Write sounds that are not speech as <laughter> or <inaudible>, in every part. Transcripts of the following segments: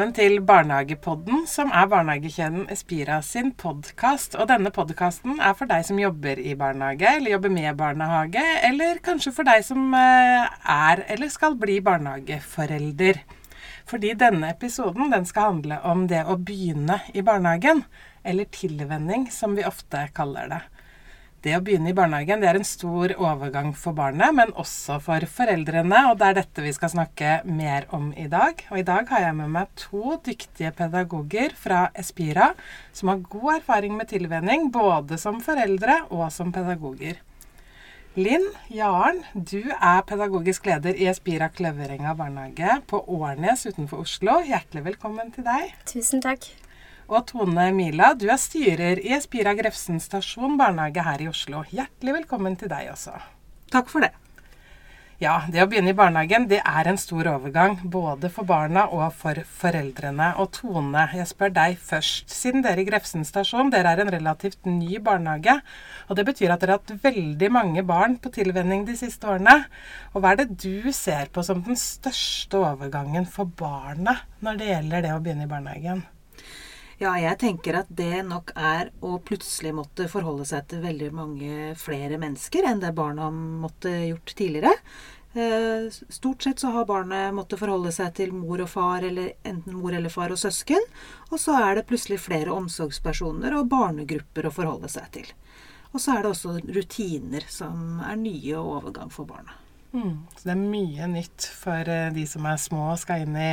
velkommen til Barnehagepodden, som er barnehagekjeden Espira sin podkast. Og denne podkasten er for deg som jobber i barnehage, eller jobber med barnehage, eller kanskje for deg som eh, er eller skal bli barnehageforelder. Fordi denne episoden den skal handle om det å begynne i barnehagen, eller tilvenning, som vi ofte kaller det. Det å begynne i barnehagen det er en stor overgang for barnet, men også for foreldrene. Og det er dette vi skal snakke mer om i dag. Og i dag har jeg med meg to dyktige pedagoger fra Espira som har god erfaring med tilvenning, både som foreldre og som pedagoger. Linn Jaren, du er pedagogisk leder i Espira Kløverenga barnehage på Årnes utenfor Oslo. Hjertelig velkommen til deg. Tusen takk. Og Tone Mila, du er styrer i Espira Grefsen stasjon barnehage her i Oslo. Hjertelig velkommen til deg også. Takk for det. Ja, det å begynne i barnehagen det er en stor overgang, både for barna og for foreldrene. Og Tone, jeg spør deg først. Siden dere i Grefsen stasjon dere er en relativt ny barnehage, og det betyr at dere har hatt veldig mange barn på tilvenning de siste årene. Og hva er det du ser på som den største overgangen for barna når det gjelder det å begynne i barnehagen? Ja, jeg tenker at det nok er å plutselig måtte forholde seg til veldig mange flere mennesker enn det barna måtte gjort tidligere. Eh, stort sett så har barnet måttet forholde seg til mor og far, eller enten mor eller far og søsken. Og så er det plutselig flere omsorgspersoner og barnegrupper å forholde seg til. Og så er det også rutiner som er nye og overgang for barna. Mm. Så det er mye nytt for eh, de som er små og skal inn i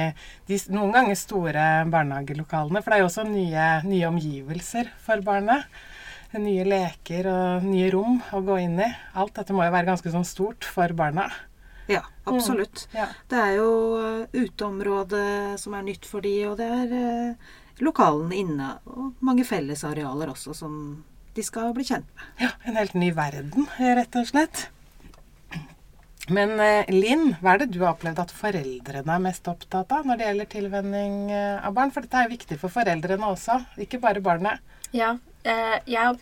de noen ganger store barnehagelokalene. For det er jo også nye, nye omgivelser for barnet. Nye leker og nye rom å gå inn i. Alt dette må jo være ganske sånn stort for barna. Ja, absolutt. Mm. Ja. Det er jo eh, uteområdet som er nytt for de, og det er eh, lokalene inne. Og mange fellesarealer også som de skal bli kjent med. Ja, en helt ny verden, rett og slett. Men eh, Linn, hva er det du har opplevd at foreldrene er mest opptatt av når det gjelder tilvenning eh, av barn? For dette er jo viktig for foreldrene også, ikke bare barnet. Ja, eh, jeg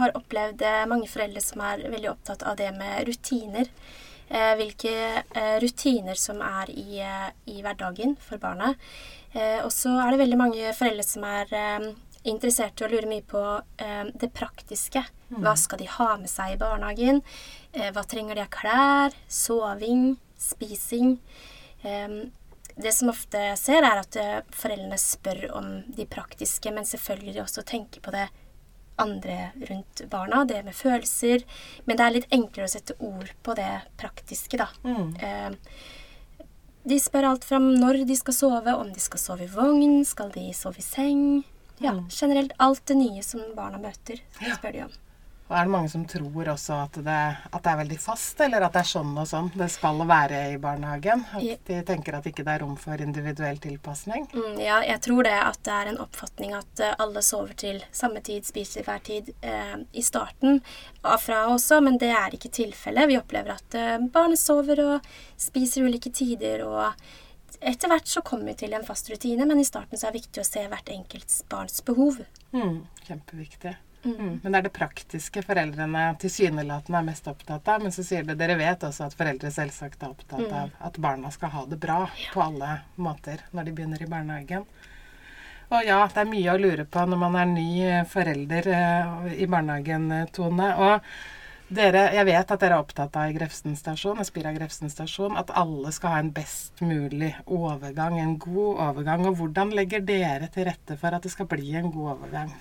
har opplevd mange foreldre som er veldig opptatt av det med rutiner. Hvilke rutiner som er i, i hverdagen for barna. Og så er det veldig mange foreldre som er interessert i å lure mye på det praktiske. Mm. Hva skal de ha med seg i barnehagen? Eh, hva trenger de av klær? Soving? Spising? Det som ofte jeg ser, er at eh, foreldrene spør om de praktiske, men selvfølgelig også tenker på det andre rundt barna, det med følelser. Men det er litt enklere å sette ord på det praktiske, da. Mm. De spør alt fra når de skal sove, om de skal sove i vogn, skal de sove i seng. Ja, generelt alt det nye som barna møter, spør de om. Og er det mange som tror også at det, at det, er veldig fast, eller at det er sånn og sånn det skal være i barnehagen? At de tenker at ikke det er rom for individuell tilpasning? Mm, ja, jeg tror det at det er en oppfatning at eh, alle sover til samme tid, spiser hver tid eh, i starten fra også, men det er ikke tilfellet. Vi opplever at eh, barnet sover og spiser ulike tider og etter hvert så kommer vi til en fast rutine, men i starten så er det viktig å se hvert enkelt barns behov. Mm, kjempeviktig. Mm. Men det er det praktiske foreldrene tilsynelatende er mest opptatt av. Men så sier det, dere vet også at foreldre selvsagt er opptatt mm. av at barna skal ha det bra ja. på alle måter når de begynner i barnehagen. Og ja, det er mye å lure på når man er ny forelder uh, i barnehagen, eh, Tone. Og dere, jeg vet at dere er opptatt av Grefsen stasjon, Espira Grefsen stasjon, at alle skal ha en best mulig overgang, en god overgang. Og hvordan legger dere til rette for at det skal bli en god overgang?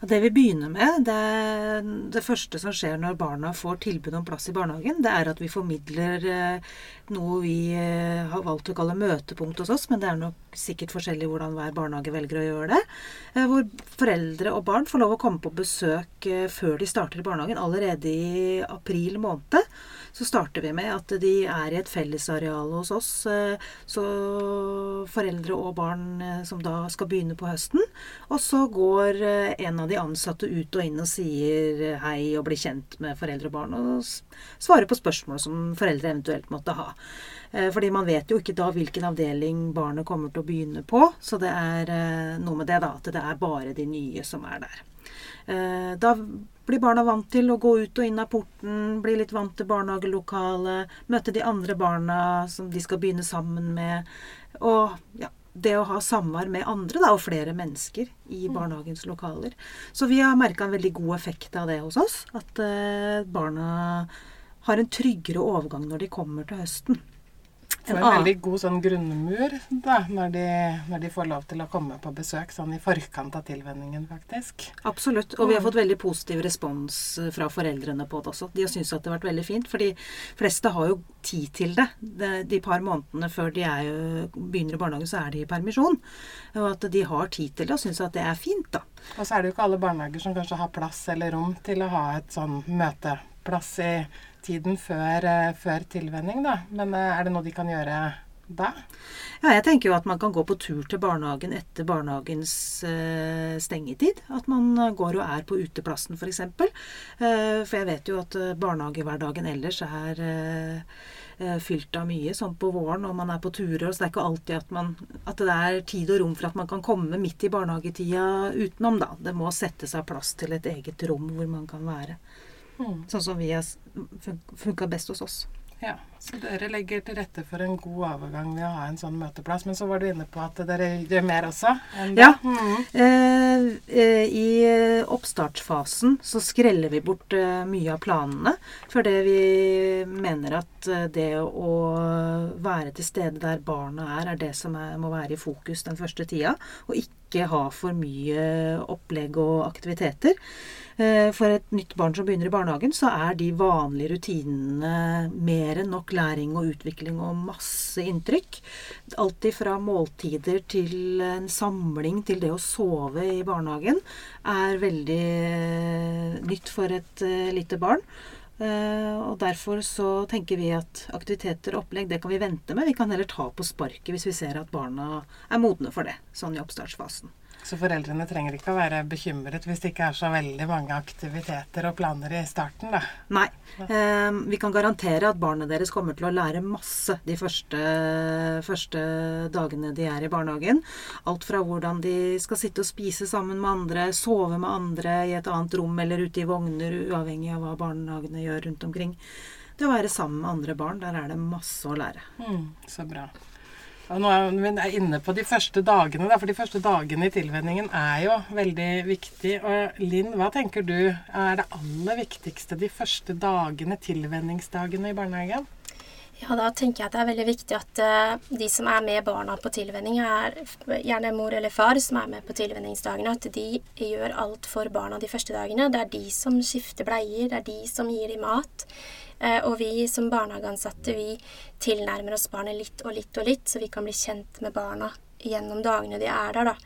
Det vi begynner med, det, det, første som skjer når barna får tilbud om plass i barnehagen, det er at vi formidler eh, noe vi eh, har valgt å kalle møtepunkt hos oss, men det er nok sikkert forskjellig hvordan hver barnehage velger å gjøre det. Eh, hvor foreldre og barn får lov å komme på besøk før de starter i barnehagen, allerede i april måned så starter vi med at de er i et fellesareal hos oss. Eh, så foreldre og barn eh, som da skal begynne på høsten. Og så går eh, en av de ansatte ut og inn og sier hei og blir kjent med foreldre og barn. Og svarer på spørsmål som foreldre eventuelt måtte ha. Fordi man vet jo ikke da hvilken avdeling barnet kommer til å begynne på. Så det er noe med det, da. At det er bare de nye som er der. Da blir barna vant til å gå ut og inn av porten, bli litt vant til barnehagelokalet, møte de andre barna som de skal begynne sammen med. Og ja, det å ha samvær med andre da, og flere mennesker i barnehagens lokaler. Så vi har merka en veldig god effekt av det hos oss. At eh, barna har en tryggere overgang når de kommer til høsten. Får en veldig god sånn grunnmur da, når de, når de, får lov til å komme på besøk sånn i forkant av tilvenningen, faktisk. Absolutt. Og vi har fått veldig positiv respons eh, fra foreldrene på det også. De har syntes at det har vært veldig fint. For de fleste har jo tid til det. De, par månedene før de er, begynner i barnehagen, så er de i permisjon. Og at de har tid til det og syns at det er fint, da. Og så er det jo ikke alle barnehager som kanskje har plass eller rom til å ha et sånn møteplass i tiden før, eh, før tilvenning, da. Men eh, er det noe de kan gjøre da? Ja, jeg tenker jo at man kan gå på tur til barnehagen etter barnehagens uh, stengetid. At man går og er på uteplassen f.eks. Uh, for jeg vet jo at barnehagehverdagen ellers er uh, fylt av mye sånn på våren og man er på turer. Så det er ikke alltid at, man, at det er tid og rom for at man kan komme midt i barnehagetida utenom, da. Det må settes av plass til et eget rom hvor man kan være. Mm. Sånn som vi har funka best hos oss. Ja, Så dere legger til rette for en god overgang ved å ha en sånn møteplass. Men så var du inne på at dere gjør mer også? ja. Mm. Eh, eh, I oppstartsfasen så skreller vi bort eh, mye av planene. Fordi vi mener at eh, det å være til stede der barna er, er det som er, må være i fokus den første tida. Og ikke ha for mye opplegg og aktiviteter. Eh, for et nytt barn som begynner i barnehagen, så er de vanlige rutinene mer enn nok læring og utvikling og masse inntrykk. Alt fra måltider til en samling til det å sove i barnehagen er veldig eh, nytt for et eh, lite barn. og Derfor så tenker vi at aktiviteter og opplegg det kan vi vente med. Vi kan heller ta på sparket hvis vi ser at barna er modne for det, sånn i oppstartsfasen. Så foreldrene trenger ikke å være bekymret hvis det ikke er så veldig mange aktiviteter og planer i starten, da? Nei. Eh, vi kan garantere at barna deres kommer til å lære masse de første, første, dagene de er i barnehagen. Alt fra hvordan de skal sitte og spise sammen med andre, sove med andre i et annet rom eller ute i vogner, uavhengig av hva barnehagene gjør rundt omkring. Det å være sammen med andre barn, der er det masse å lære. Mm, så bra. Og nå er vi inne på de første dagene, for de første dagene i tilvenningen er jo veldig viktig. Og Linn, hva tenker du er det aller viktigste de første dagene, tilvenningsdagene i barnehagen? Ja, Da tenker jeg at det er veldig viktig at uh, de som er med barna på tilvenning, er gjerne mor eller far som er med på tilvenningsdagene, at de gjør alt for barna de første dagene. Det er de som skifter bleier, det er de som gir dem mat. Uh, og vi som barnehageansatte, vi tilnærmer oss barnet litt og litt og litt, så vi kan bli kjent med barna gjennom dagene de er der, da.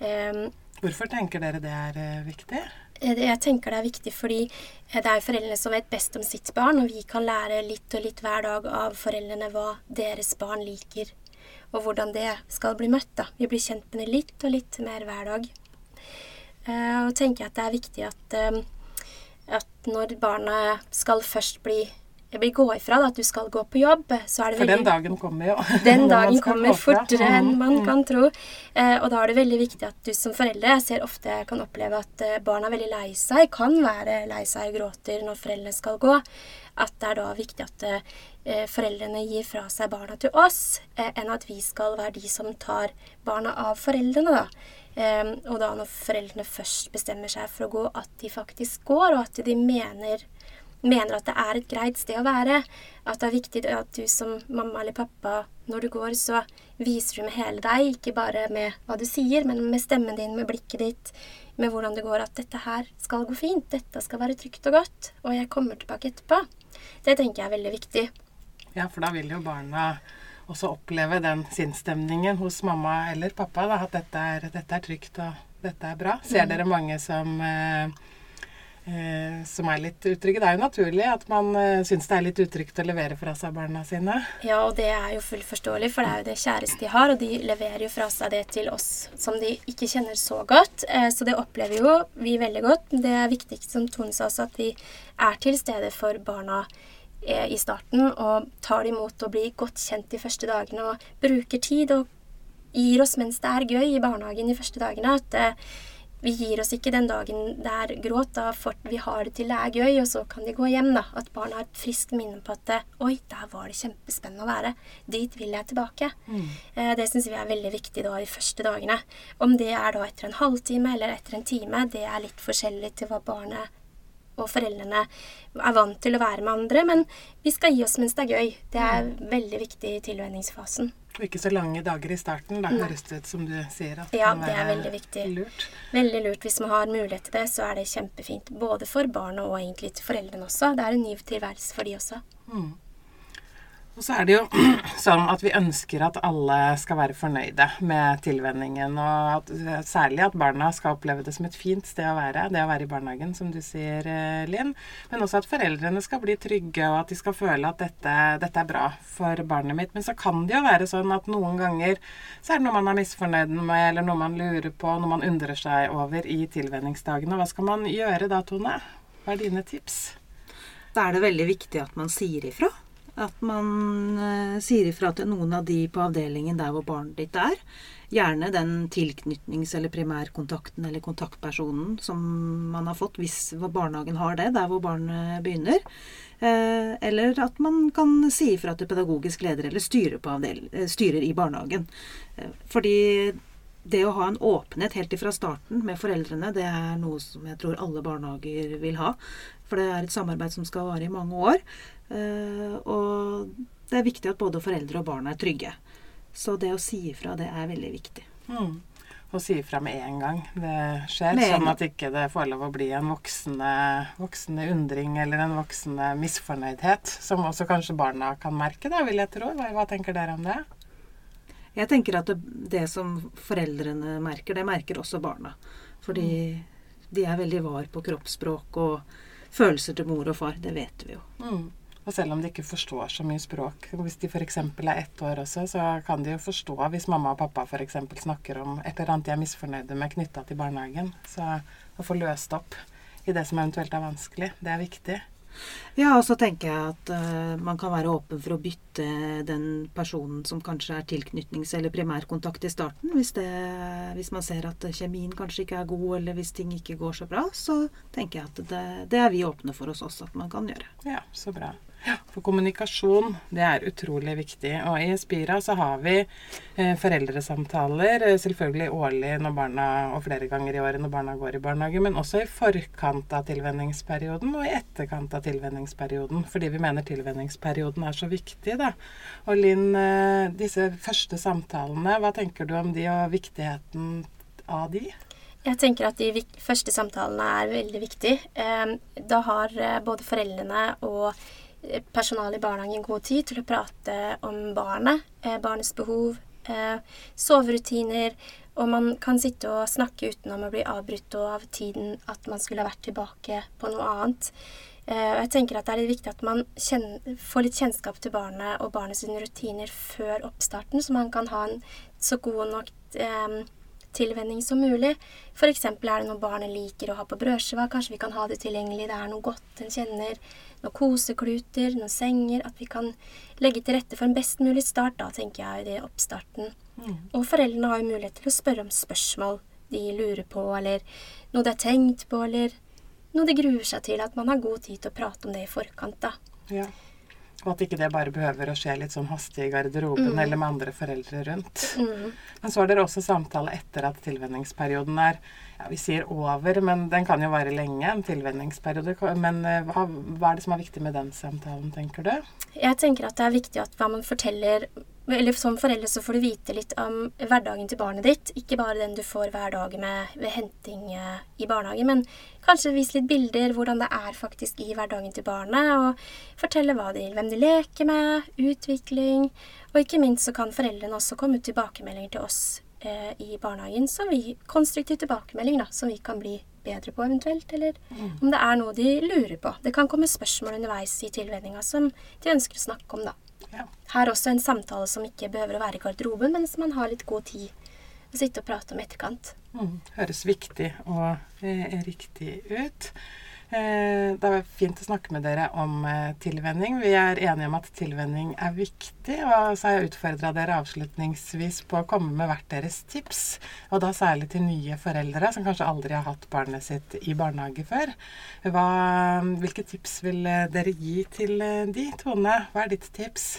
Um, Hvorfor tenker dere det er uh, viktig? Eh, jeg tenker det er viktig fordi eh, det er foreldrene som vet best om sitt barn, og vi kan lære litt og litt hver dag av foreldrene hva deres barn liker, og hvordan det skal bli møtt. da. Vi blir kjent med det litt og litt mer hver dag. Eh, og tenker at det er viktig at, at når barna skal først bli jeg blir gå ifra da, at du skal gå på jobb. Så er det For den dagen kommer jo. <laughs> Den <laughs> dagen kommer fortere enn mm, man mm. kan tro. Eh, og da er det veldig viktig at du som foreldre Jeg ser ofte kan oppleve at eh, barn er veldig lei seg, kan være lei seg og gråter når foreldrene skal gå. At det er da viktig at eh, foreldrene gir fra seg barna til oss, eh, enn at vi skal være de som tar barna av foreldrene. da. Eh, og da når foreldrene først bestemmer seg for å gå, at de faktisk går, og at de mener mener at det er et greit sted å være. At det er viktig at du som mamma eller pappa, når du går, så viser du med hele deg, ikke bare med hva du sier, men med stemmen din, med blikket ditt, med hvordan det går, at dette her skal gå fint, dette skal være trygt og godt, og jeg kommer tilbake etterpå. Det tenker jeg er veldig viktig. Ja, for da vil jo barna også oppleve den sinnsstemningen hos mamma eller pappa, da, at dette er, dette er, trygt og dette er bra. Ser mm. dere mange som eh, eh, som er litt utrygge. Det er jo naturlig at man eh, syns det er litt utrygt å levere fra seg barna sine. Ja, og det er jo fullt forståelig, for det er jo det kjæreste de har, og de leverer jo fra seg det til oss som de ikke kjenner så godt. Eh, så det opplever jo vi veldig godt. Det er viktig, som Tone sa også, at vi er til stede for barna eh, i starten og tar dem imot og blir godt kjent de første dagene og bruker tid og gir oss mens det er gøy i barnehagen de første dagene. at eh, vi gir oss ikke den dagen det er gråt. Da for, vi har det til det er gøy, og så kan de gå hjem. da. At barn har et friskt minne på at Oi, der var det kjempespennende å være. Dit vil jeg tilbake. Mm. Eh, det syns vi er veldig viktig da de første dagene. Om det er da etter en halvtime eller etter en time, det er litt forskjellig til hva barnet og foreldrene er vant til å være med andre. Men vi skal gi oss mens det er gøy. Det er mm. veldig viktig i tilvenningsfasen. Og ikke så lange dager i starten. Da høres det ut som du sier at Ja, det er veldig viktig. Lurt. Veldig lurt. Hvis man har mulighet til det, så er det kjempefint. Både for barna og egentlig til foreldrene også. Det er en ny tilværelse for de også. Mm. Og så er det jo <clears throat> sånn at vi ønsker at alle skal være fornøyde med tilvenningen. Og at, særlig at barna skal oppleve det som et fint sted å være. Det å være i barnehagen, som du sier, eh, Linn. Men også at foreldrene skal bli trygge, og at de skal føle at dette, dette, er bra for barnet mitt. Men så kan det jo være sånn at noen ganger så er det noe man er misfornøyd med, eller noe man lurer på, noe man undrer seg over i tilvenningsdagene. Hva skal man gjøre da, Tone? Hva er dine tips? Da er det veldig viktig at man sier ifra. At man uh, sier ifra til noen av de på avdelingen der hvor barnet ditt er. Gjerne den tilknytnings- eller primærkontakten eller kontaktpersonen som man har fått, hvis barnehagen har det, der hvor barnet begynner. Uh, eller at man kan si ifra til pedagogisk leder eller styrer, avdel, uh, styrer i barnehagen. fordi det å ha en åpenhet helt ifra starten med foreldrene, det er noe som jeg tror alle barnehager vil ha. For det er et samarbeid som skal vare i mange år. Eh, og det er viktig at både foreldre og barn er trygge. Så det å si ifra, det er veldig viktig. Mm. Og si ifra med en gang det skjer, sånn at ikke det får lov å bli en voksende, voksende, undring eller en voksende misfornøydhet, som også kanskje barna kan merke, da, vil jeg tro. Hva, hva tenker dere om det? Jeg tenker at det, det, som foreldrene merker, det merker også barna. Fordi mm. de er veldig var på kroppsspråk og følelser til mor og far. Det vet vi jo. Mm. Og selv om de ikke forstår så mye språk Hvis de f.eks. er ett år også, så kan de jo forstå hvis mamma og pappa f.eks. snakker om et eller annet de er misfornøyde med knytta til barnehagen. Så å få løst opp i det som eventuelt er vanskelig, det er viktig. Ja, og så tenker jeg at uh, man kan være åpen for å bytte den personen som kanskje er tilknytnings- eller primærkontakt i starten. Hvis, det, hvis, man ser at kjemien kanskje ikke er god, eller hvis ting ikke går så bra, så tenker jeg at det, det er vi åpne for oss at man kan gjøre. Ja, så bra. For kommunikasjon, det er utrolig viktig. Og i Spira så har vi eh, foreldresamtaler eh, selvfølgelig årlig når barna, og flere ganger i året når barna går i barnehage, men også i forkant av tilvenningsperioden og i etterkant av tilvenningsperioden. Fordi vi mener tilvenningsperioden er så viktig, da. Og Linn, eh, disse første samtalene, hva tenker du om de og viktigheten av de? Jeg tenker at de første samtalene er veldig viktige. Da har både foreldrene og personalet i barnehagen god tid til å prate om barnet, eh, barnets behov, eh, soverutiner, og man kan sitte og snakke uten å bli avbrutt av tiden at man skulle ha vært tilbake på noe annet. Eh, og jeg tenker at Det er litt viktig at man kjenner, får litt kjennskap til barnet og barnets rutiner før oppstarten, så man kan ha en så god nok tilvenning som mulig. F.eks. er det noe barnet liker å ha på brødskiva, kanskje vi kan ha det tilgjengelig, det er noe godt en kjenner, noen kosekluter, noen senger At vi kan legge til rette for en best mulig start, da, tenker jeg, i det oppstarten. Mm. Og foreldrene har jo mulighet til å spørre om spørsmål de lurer på, eller noe de har tenkt på, eller noe de gruer seg til. At man har god tid til å prate om det i forkant, da. Ja. Og at ikke det bare behøver å skje litt sånn hastig i garderoben mm. eller med andre foreldre rundt. Mm. Men så har dere også samtale etter at tilvenningsperioden er ja, Vi sier over, men den kan jo vare lenge, en tilvenningsperiode. Men eh, hva, hva, er det som er viktig med den samtalen, tenker du? Jeg tenker at det er viktig at hva man forteller eller Som forelder så får du vite litt om hverdagen til barnet ditt. Ikke bare den du får hver dag med, ved henting eh, i barnehagen, men kanskje vise litt bilder hvordan det er faktisk i hverdagen til barnet. Og fortelle de, hvem de leker med, utvikling. Og ikke minst så kan foreldrene også komme ut tilbakemeldinger til oss eh, i barnehagen, som vi, konstruktiv tilbakemelding da, som vi kan bli bedre på eventuelt, eller mm. om det er noe de lurer på. Det kan komme spørsmål underveis i tilvenninga som de ønsker å snakke om, da. Ja. Her også en samtale som ikke behøver å være i garderoben, men som man har litt god tid å sitte og prate om etterkant. Mm. Høres viktig og eh, riktig ut. Eh, det er fint å snakke med dere om eh, tilvenning. Vi er enige om at tilvenning er viktig. Og så har jeg utfordra dere avslutningsvis på å komme med hvert deres tips. Og da særlig til nye foreldre som kanskje aldri har hatt barnet sitt i barnehage før. Hva, hvilke tips vil eh, dere gi til de? Tone, hva er ditt tips?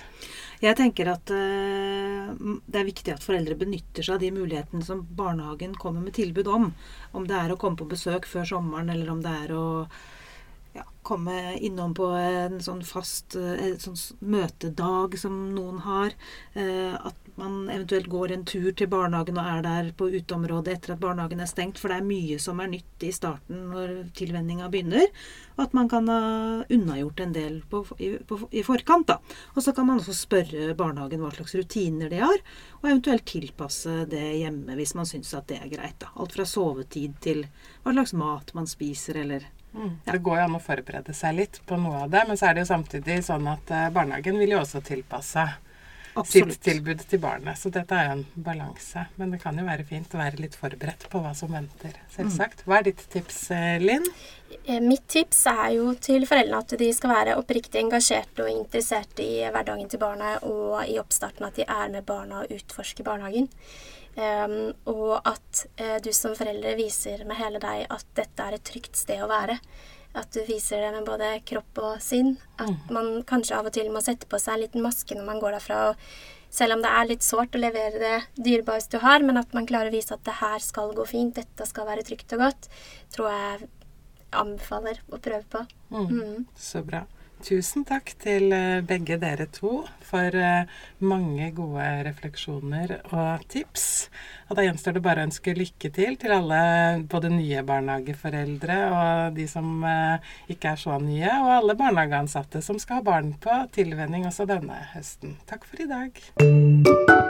Jeg tenker at uh, det er viktig at foreldre benytter seg av de mulighetene som barnehagen kommer med tilbud om. Om det er å komme på besøk før sommeren, eller om det er å ja, komme innom på en sånn fast en sånn møtedag som noen har. Uh, at man eventuelt går en tur til barnehagen og er der på uteområdet etter at barnehagen er stengt. For det er mye som er nytt i starten når tilvenninga begynner. Og at man kan ha unnagjort en del på, i, på, i, forkant. da. Og så kan man også spørre barnehagen hva slags rutiner de har, og eventuelt tilpasse det hjemme hvis man syns at det er greit. da. Alt fra sovetid til hva slags mat man spiser, eller Mm. Det går jo an å forberede seg litt på noe av det, men så er det jo samtidig sånn at eh, barnehagen vil jo også tilpasse Sitt tilbud til barnet. Så dette er jo en balanse. Men det kan jo være fint å være litt forberedt på hva som venter, selvsagt. Hva er ditt tips, eh, Linn? Eh, mitt tips er jo til foreldrene at de skal være oppriktig engasjerte og interessert i hverdagen til barnet, og i oppstarten at de er med barna og utforsker barnehagen. Um, og at uh, du som foreldre viser med hele deg at dette er et trygt sted å være. At du viser det med både kropp og sinn. At mm. man kanskje av og til må sette på seg en liten maske når man går derfra. Selv om det er litt sårt å levere det dyrebareste du har, men at man klarer å vise at det her skal gå fint, dette skal være trygt og godt, tror jeg anbefaler å prøve på. Mm. Mm. Så bra. Tusen takk til eh, begge dere to for eh, mange gode refleksjoner og tips. Og da gjenstår det bare å ønske lykke til til alle både nye barnehageforeldre og de som eh, ikke er så nye, og alle barnehageansatte som skal ha barn på tilvenning også denne høsten. Takk for i dag.